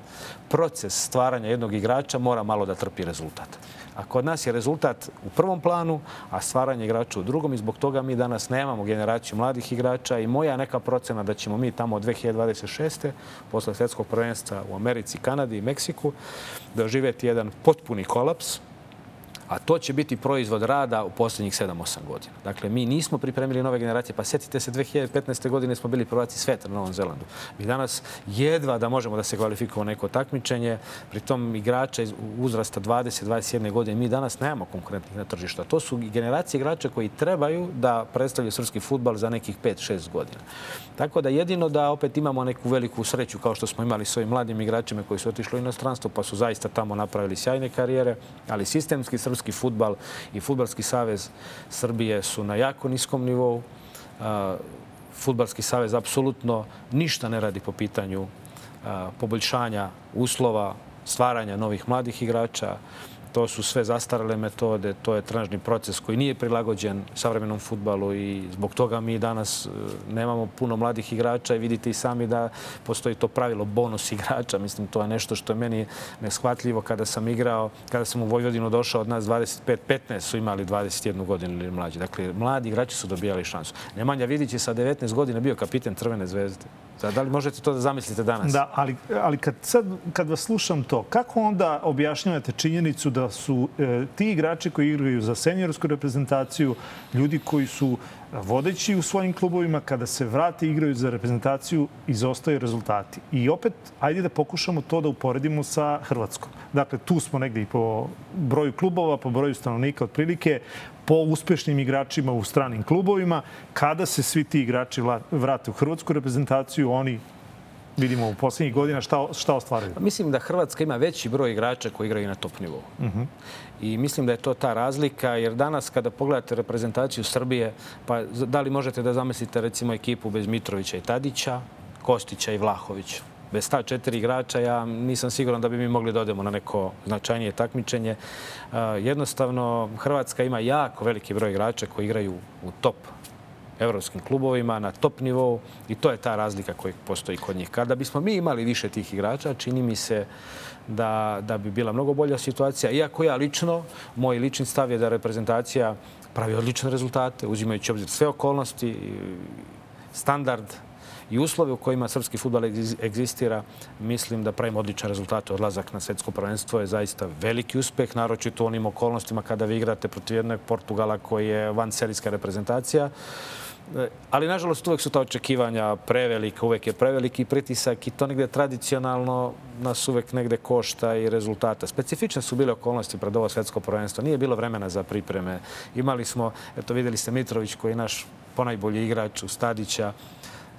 proces stvaranja jednog igrača mora malo da trpi rezultat. A kod nas je rezultat u prvom planu, a stvaranje igrača u drugom i zbog toga mi danas nemamo generaciju mladih igrača i moja neka procena da ćemo mi tamo od 2026. posle svetskog prvenstva u Americi, Kanadi i Meksiku doživjeti jedan potpuni kolaps a to će biti proizvod rada u posljednjih 7-8 godina. Dakle, mi nismo pripremili nove generacije, pa sjetite se, 2015. godine smo bili prvaci sveta na Novom Zelandu. Mi danas jedva da možemo da se kvalifikujemo neko takmičenje, pritom igrača iz uzrasta 20-21 godine, mi danas nemamo konkurentnih na tržišta. To su generacije igrača koji trebaju da predstavljaju srpski futbal za nekih 5-6 godina. Tako da jedino da opet imamo neku veliku sreću kao što smo imali s ovim mladim igračima koji su otišli u inostranstvo pa su zaista tamo napravili sjajne karijere, ali sistemski srpski futbal i Futbalski savez Srbije su na jako niskom nivou. Futbalski savez apsolutno ništa ne radi po pitanju poboljšanja uslova, stvaranja novih mladih igrača, To su sve zastarale metode, to je trenažni proces koji nije prilagođen savremenom futbalu i zbog toga mi danas e, nemamo puno mladih igrača i vidite i sami da postoji to pravilo bonus igrača. Mislim, to je nešto što je meni neshvatljivo kada sam igrao, kada sam u Vojvodinu došao od nas 25-15 su imali 21 godinu ili mlađi. Dakle, mladi igrači su dobijali šansu. Nemanja Vidić je sa 19 godina bio kapiten Crvene zvezde. Da li možete to da zamislite danas? Da, ali, ali kad, sad, kad vas slušam to, kako onda objašnjavate činjenicu da su e, ti igrači koji igraju za seniorsku reprezentaciju ljudi koji su vodeći u svojim klubovima, kada se vrati igraju za reprezentaciju, izostaju rezultati. I opet, ajde da pokušamo to da uporedimo sa Hrvatskom. Dakle, tu smo negde i po broju klubova, po broju stanovnika otprilike, po uspešnim igračima u stranim klubovima. Kada se svi ti igrači vrate u hrvatsku reprezentaciju, oni vidimo u poslednjih godina šta, šta ostvaraju? Mislim da Hrvatska ima veći broj igrača koji igraju na top nivou. Uh -huh. I mislim da je to ta razlika, jer danas kada pogledate reprezentaciju Srbije, pa da li možete da zamislite recimo ekipu bez Mitrovića i Tadića, Kostića i Vlahovića? Bez ta četiri igrača ja nisam siguran da bi mi mogli da odemo na neko značajnije takmičenje. Jednostavno, Hrvatska ima jako veliki broj igrača koji igraju u top evropskim klubovima na top nivou i to je ta razlika koja postoji kod njih. Kada bismo mi imali više tih igrača, čini mi se da, da bi bila mnogo bolja situacija. Iako ja lično, moj lični stav je da reprezentacija pravi odlične rezultate, uzimajući obzir sve okolnosti, standard i uslove u kojima srpski futbal egzistira, mislim da pravimo odličan rezultat. Odlazak na svetsko prvenstvo je zaista veliki uspeh, naročito u onim okolnostima kada vi igrate protiv jednog Portugala koji je vanserijska reprezentacija E, ali, nažalost, uvek su ta očekivanja prevelika, uvek je preveliki pritisak i to negde tradicionalno nas uvek negde košta i rezultata. Specifične su bile okolnosti pred ovo svetsko prvenstvo. Nije bilo vremena za pripreme. Imali smo, eto videli ste Mitrović koji je naš ponajbolji igrač u Stadića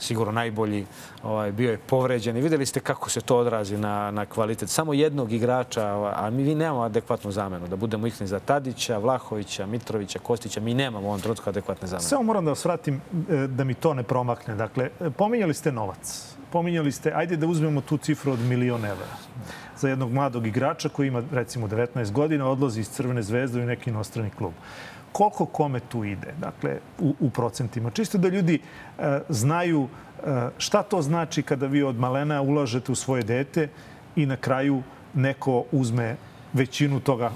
sigurno najbolji, ovaj, bio je povređen i videli ste kako se to odrazi na, na kvalitet. Samo jednog igrača, a mi nemamo adekvatnu zamenu, da budemo iskni za Tadića, Vlahovića, Mitrovića, Kostića, mi nemamo u ovom trenutku adekvatne zamene. Samo moram da vas vratim e, da mi to ne promakne. Dakle, e, pominjali ste novac. Pominjali ste, ajde da uzmemo tu cifru od milion evra za jednog mladog igrača koji ima recimo 19 godina, odlazi iz Crvene zvezde u neki inostrani klub koliko kome tu ide, dakle, u, u procentima. Čisto da ljudi e, znaju e, šta to znači kada vi od malena ulažete u svoje dete i na kraju neko uzme većinu toga,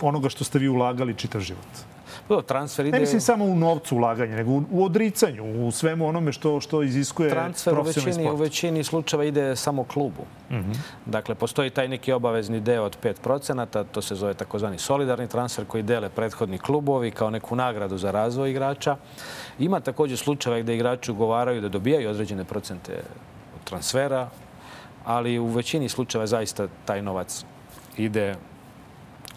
onoga što ste vi ulagali čitav život. To, transfer ide... Ne mislim samo u novcu ulaganja, nego u odricanju, u svemu onome što, što iziskuje transfer u većini, u većini slučajeva ide samo klubu. Mm -hmm. Dakle, postoji taj neki obavezni deo od 5%, to se zove takozvani solidarni transfer koji dele prethodni klubovi kao neku nagradu za razvoj igrača. Ima takođe slučajeva gde igrači ugovaraju da dobijaju određene procente transfera, ali u većini slučajeva zaista taj novac ide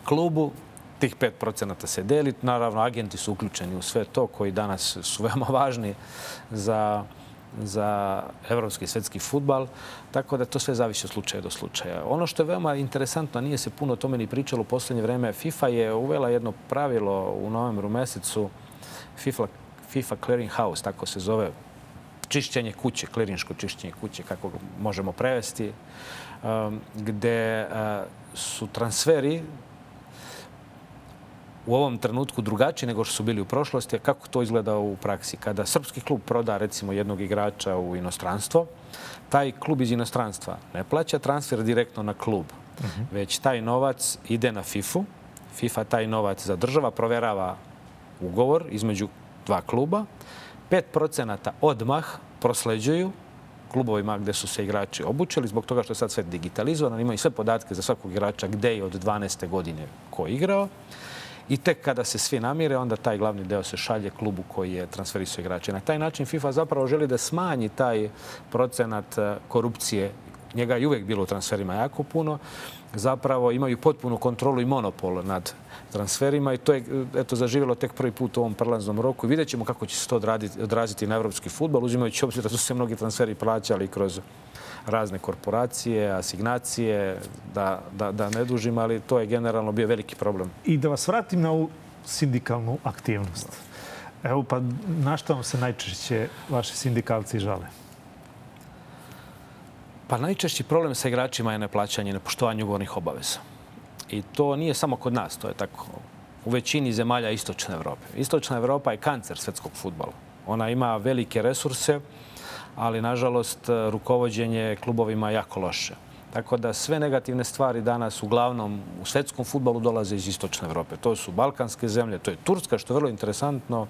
klubu tih 5% se deli. Naravno, agenti su uključeni u sve to koji danas su veoma važni za za evropski i svetski futbal, tako da to sve zavisi od slučaja do slučaja. Ono što je veoma interesantno, nije se puno o tome ni pričalo u poslednje vreme, FIFA je uvela jedno pravilo u novembru mesecu, FIFA, FIFA Clearing House, tako se zove, čišćenje kuće, klirinško čišćenje kuće, kako možemo prevesti, um, gde uh, su transferi u ovom trenutku drugačiji nego što su bili u prošlosti. A kako to izgleda u praksi? Kada srpski klub proda recimo jednog igrača u inostranstvo, taj klub iz inostranstva ne plaća transfer direktno na klub, uh mhm. -huh. već taj novac ide na FIFA. FIFA taj novac zadržava, proverava ugovor između dva kluba. 5% odmah prosleđuju klubovima gde su se igrači obučili, zbog toga što je sad sve digitalizovano, imaju sve podatke za svakog igrača gde je od 12. godine ko igrao. I tek kada se svi namire, onda taj glavni deo se šalje klubu koji je transferisao igrače. Na taj način FIFA zapravo želi da smanji taj procenat e, korupcije. Njega je uvek bilo u transferima jako puno. Zapravo imaju potpunu kontrolu i monopol nad transferima i to je eto, zaživjelo tek prvi put u ovom prelaznom roku. I vidjet ćemo kako će se to odraziti na evropski futbol, uzimajući obzir da su se mnogi transferi plaćali kroz razne korporacije, asignacije, da, da, da ne dužim, ali to je generalno bio veliki problem. I da vas vratim na ovu sindikalnu aktivnost. Evo, pa na što vam se najčešće vaši sindikalci žale? Pa najčešći problem sa igračima je neplaćanje i nepoštovanje ugovornih obaveza. I to nije samo kod nas, to je tako u većini zemalja Istočne Evrope. Istočna Evropa je kancer svetskog futbala. Ona ima velike resurse, ali nažalost rukovodđenje klubovima jako loše. Tako da sve negativne stvari danas uglavnom u svetskom futbalu dolaze iz Istočne Evrope. To su balkanske zemlje, to je Turska, što je vrlo interesantno.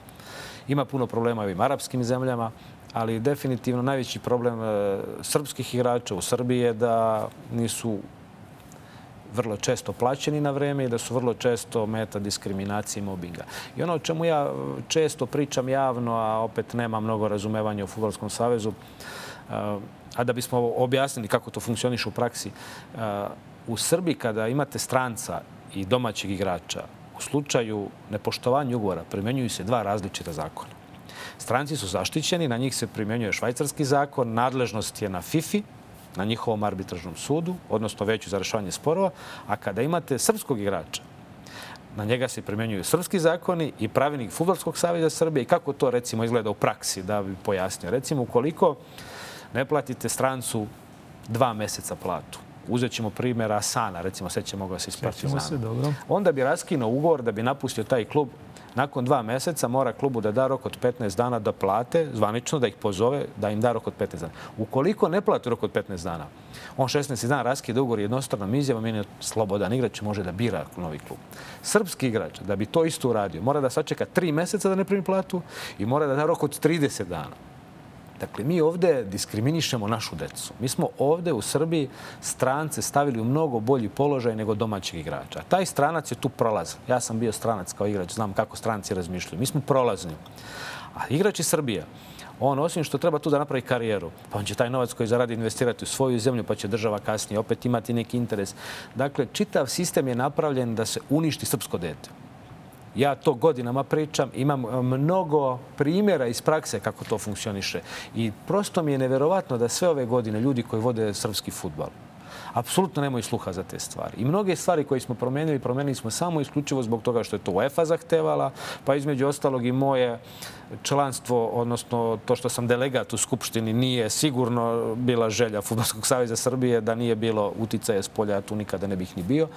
Ima puno problema i ovim arapskim zemljama, ali definitivno najveći problem e, srpskih igrača u Srbiji je da nisu vrlo često plaćeni na vreme i da su vrlo često meta diskriminacije i mobinga. I ono o čemu ja često pričam javno, a opet nema mnogo razumevanja u Futbolskom savezu, a da bismo objasnili kako to funkcioniše u praksi, u Srbiji kada imate stranca i domaćeg igrača, u slučaju nepoštovanja ugovora primenjuju se dva različita zakona. Stranci su zaštićeni, na njih se primenjuje švajcarski zakon, nadležnost je na FIFI, na njihovom arbitražnom sudu, odnosno veću za rešavanje sporova, a kada imate srpskog igrača, na njega se primenjuju srpski zakoni i pravilnik Futbolskog savjeza Srbije i kako to recimo izgleda u praksi, da bi pojasnio. Recimo, ukoliko ne platite strancu dva meseca platu, uzet ćemo primjer Asana, recimo, sećamo ga se iz Partizana. Onda bi raskinuo ugovor da bi napustio taj klub nakon dva meseca mora klubu da da rok od 15 dana da plate, zvanično da ih pozove, da im da rok od 15 dana. Ukoliko ne plati rok od 15 dana, on 16 dana raskida ugovor jednostranom izjavom, meni je slobodan igrač, može da bira novi klub. Srpski igrač, da bi to isto uradio, mora da sačeka 3 meseca da ne primi platu i mora da da rok od 30 dana. Dakle, mi ovde diskriminišemo našu decu. Mi smo ovde u Srbiji strance stavili u mnogo bolji položaj nego domaćeg igrača. Taj stranac je tu prolazan. Ja sam bio stranac kao igrač, znam kako stranci razmišljaju. Mi smo prolazni. A igrač iz Srbije, on osim što treba tu da napravi karijeru, pa on će taj novac koji zaradi investirati u svoju zemlju, pa će država kasnije opet imati neki interes. Dakle, čitav sistem je napravljen da se uništi srpsko dete. Ja to godinama pričam, imam mnogo primjera iz prakse kako to funkcioniše. I prosto mi je neverovatno da sve ove godine ljudi koji vode srpski futbal, apsolutno nemaju sluha za te stvari. I mnoge stvari koje smo promenili, promenili smo samo isključivo zbog toga što je to UEFA zahtevala, pa između ostalog i moje članstvo, odnosno to što sam delegat u Skupštini, nije sigurno bila želja Futbolskog savjeza Srbije da nije bilo uticaja s polja, ja tu nikada ne bih ni bio.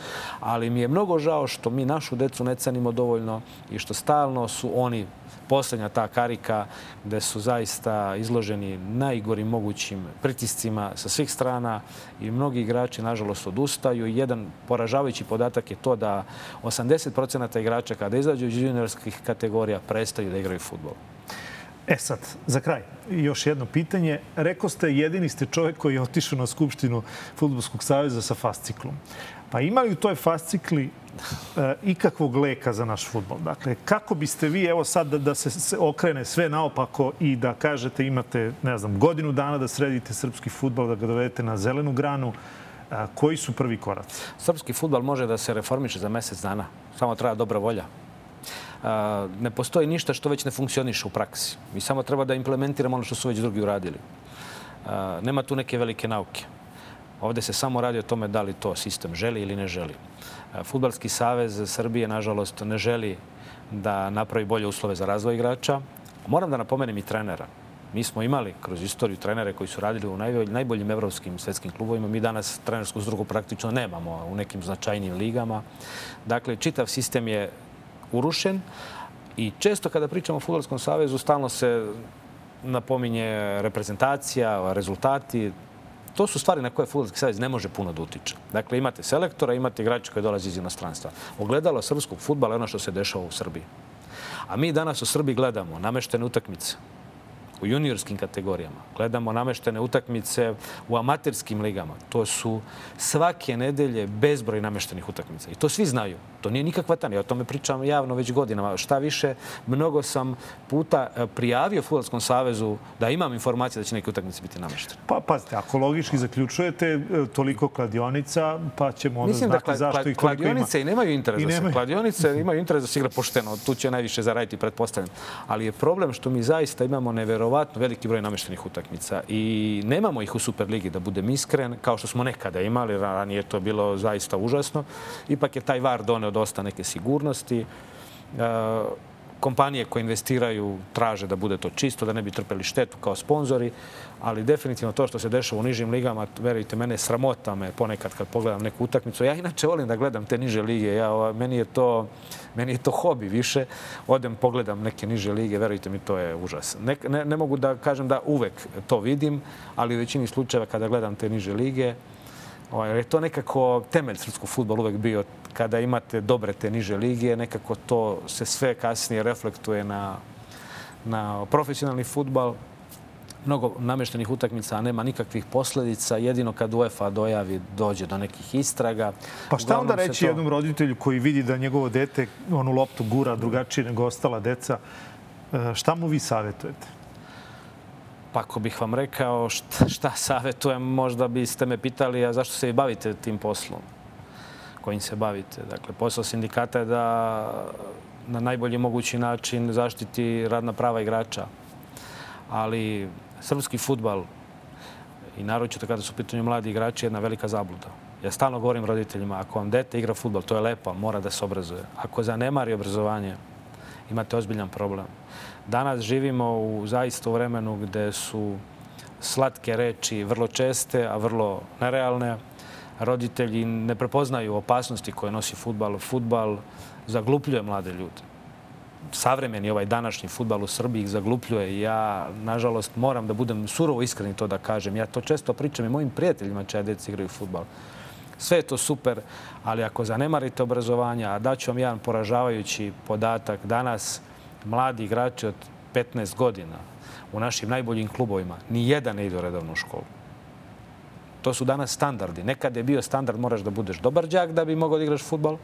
Ali mi je mnogo žao što mi našu decu ne cenimo dovoljno i što stalno su oni poslednja ta karika gde su zaista izloženi najgorim mogućim pritiscima sa svih strana i mnogi igrači, nažalost, odustaju. Jedan poražavajući podatak je to da 80% igrača kada izađu iz juniorskih kategorija prestaju da igraju futbol. E sad, za kraj, još jedno pitanje. Reko ste, jedini ste čovjek koji je otišao na Skupštinu Futbolskog savjeza sa fasciklom. Pa ima li u toj fascikli e, ikakvog leka za naš futbol? Dakle, kako biste vi, evo sad da, da se, se okrene sve naopako i da kažete imate, ne znam, godinu dana da sredite srpski futbol, da ga dovedete na zelenu granu, a, koji su prvi koraci? Srpski futbol može da se reformiše za mesec dana. Samo treba dobra volja. A, ne postoji ništa što već ne funkcioniše u praksi. Mi samo treba da implementiramo ono što su već drugi uradili. A, nema tu neke velike nauke. Ovde se samo radi o tome da li to sistem želi ili ne želi. Futbalski savez Srbije, nažalost, ne želi da napravi bolje uslove za razvoj igrača. Moram da napomenem i trenera. Mi smo imali kroz istoriju trenere koji su radili u najboljim evropskim svetskim klubovima. Mi danas trenersku zdrugu praktično nemamo u nekim značajnim ligama. Dakle, čitav sistem je urušen i često kada pričamo o Futbolskom savezu stalno se napominje reprezentacija, rezultati to su stvari na koje Futbolski savez ne može puno da utiče. Dakle, imate selektora, imate igrača koji dolaze iz inostranstva. Ogledalo srpskog futbala je ono što se dešava u Srbiji. A mi danas u Srbiji gledamo nameštene utakmice u juniorskim kategorijama. Gledamo nameštene utakmice u amaterskim ligama. To su svake nedelje bezbroj nameštenih utakmica. I to svi znaju. To nije nikakva tanja. Ja o tome pričam javno već godinama. Šta više, mnogo sam puta e, prijavio Futbolskom savezu da imam informacije da će neke utakmice biti nameštene. Pa, pazite, ako logički zaključujete e, toliko kladionica, pa ćemo onda Mislim da znati da zašto ih toliko ima. Kladionice i nemaju interes da se. Kladionice imaju interes da se igra pošteno. Tu će najviše zaraditi, pretpostavljam. Ali je problem što mi zaista imamo neverovatno veliki broj nameštenih utakmica i nemamo ih u Superligi, da budem iskren, kao što smo nekada imali, ranije to bilo zaista užasno. Ipak je taj VAR doneo dosta neke sigurnosti. E, kompanije koje investiraju traže da bude to čisto, da ne bi trpeli štetu kao sponzori, ali definitivno to što se dešava u nižim ligama, verujte, mene sramota me ponekad kad pogledam neku utakmicu. Ja inače volim da gledam te niže lige. Ja, meni, je to, meni je to hobi više. Odem, pogledam neke niže lige, verujte mi, to je užas. Ne, ne, ne mogu da kažem da uvek to vidim, ali u većini slučajeva kada gledam te niže lige, Ovaj, je to nekako temelj srpskog futbola uvek bio kada imate dobre te niže ligije, nekako to se sve kasnije reflektuje na, na profesionalni futbal. Mnogo nameštenih utakmica, a nema nikakvih posledica. Jedino kad UEFA dojavi, dođe do nekih istraga. Pa šta onda reći to... jednom roditelju koji vidi da njegovo dete onu loptu gura drugačije nego ostala deca? E, šta mu vi savjetujete? Pa ako bih vam rekao šta, šta savjetujem, možda biste me pitali a zašto se i bavite tim poslom kojim se bavite. Dakle, posao sindikata je da na najbolji mogući način zaštiti radna prava igrača. Ali srpski futbal i naročito kada su u pitanju mladi igrači je jedna velika zabluda. Ja stalno govorim roditeljima, ako vam dete igra futbal, to je lepo, mora da se obrazuje. Ako zanemari obrazovanje, imate ozbiljan problem. Danas živimo u zaista u vremenu gde su slatke reči vrlo česte, a vrlo nerealne. Roditelji ne prepoznaju opasnosti koje nosi futbal. Futbal zaglupljuje mlade ljude. Savremeni ovaj današnji futbal u Srbiji ih zaglupljuje. Ja, nažalost, moram da budem surovo iskren to da kažem. Ja to često pričam i mojim prijateljima čeja deca igraju futbal. Sve je to super, ali ako zanemarite obrazovanje, a daću vam jedan poražavajući podatak, danas mladi igrači od 15 godina u našim najboljim klubovima ni jedan ne ide u redovnu školu. To su danas standardi. Nekad je bio standard moraš da budeš dobar đak da bi mogao da igraš futbol.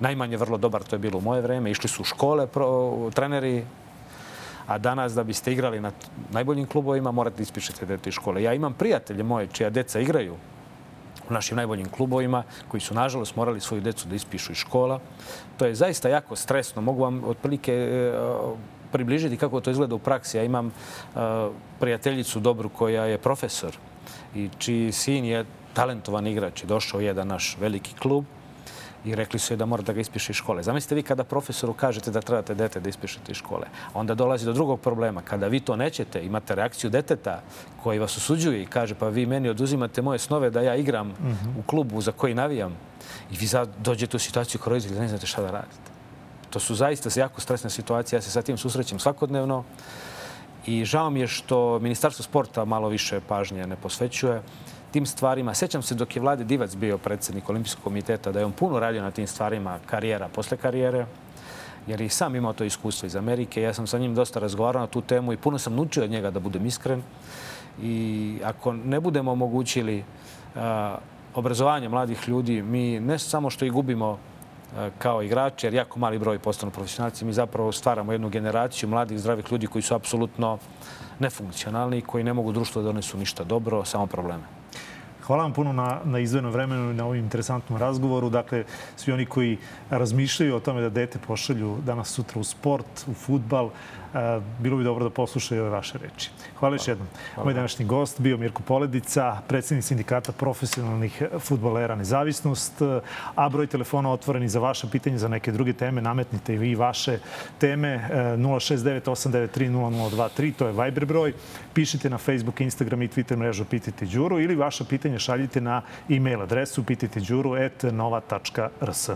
Najmanje vrlo dobar, to je bilo u moje vreme. Išli su u škole, pro, treneri, a danas da biste igrali na najboljim klubovima morate da ispišete dete iz škole. Ja imam prijatelje moje čija deca igraju u našim najboljim klubovima koji su nažalost morali svoju decu da ispišu iz škola. To je zaista jako stresno. Mogu vam otprilike e, približiti kako to izgleda u praksi. Ja imam e, prijateljicu dobru koja je profesor i čiji sin je talentovan igrač i došao je jedan naš veliki klub i rekli su je da mora da ga ispiše iz škole. Zamislite vi kada profesoru kažete da trebate dete da ispišete iz škole. Onda dolazi do drugog problema. Kada vi to nećete, imate reakciju deteta koji vas osuđuje i kaže pa vi meni oduzimate moje snove da ja igram mm -hmm. u klubu za koji navijam i vi sad dođete u situaciju kao roditelj da ne znate šta da radite. To su zaista jako stresne situacije. Ja se sa tim susrećem svakodnevno i žao mi je što Ministarstvo sporta malo više pažnje ne posvećuje tim stvarima. Sećam se dok je Vlade Divac bio predsednik Olimpijskog komiteta da je on puno radio na tim stvarima karijera posle karijere jer i sam imao to iskustvo iz Amerike. Ja sam sa njim dosta razgovarao na tu temu i puno sam naučio od njega da budem iskren. I ako ne budemo omogućili uh, obrazovanje mladih ljudi, mi ne samo što ih gubimo kao igrači, jer jako mali broj postanu profesionalci, mi zapravo stvaramo jednu generaciju mladih, zdravih ljudi koji su apsolutno nefunkcionalni i koji ne mogu društvo da donesu ništa dobro, samo probleme. Hvala vam puno na, na izdvojenom vremenu i na ovom interesantnom razgovoru. Dakle, svi oni koji razmišljaju o tome da dete pošalju danas sutra u sport, u futbal, bilo bi dobro da poslušaju ove vaše reči. Hvala još jednom. Moj današnji gost bio Mirko Poledica, predsednik sindikata profesionalnih futbolera Nezavisnost, a broj telefona otvoreni za vaše pitanje, za neke druge teme. Nametnite i vi vaše teme 069-893-0023, to je Viber broj. Pišite na Facebook, Instagram i Twitter mrežu Pitajte Đuru ili vaše pitanje šaljite na e-mail adresu pitajteđuru.nova.rs.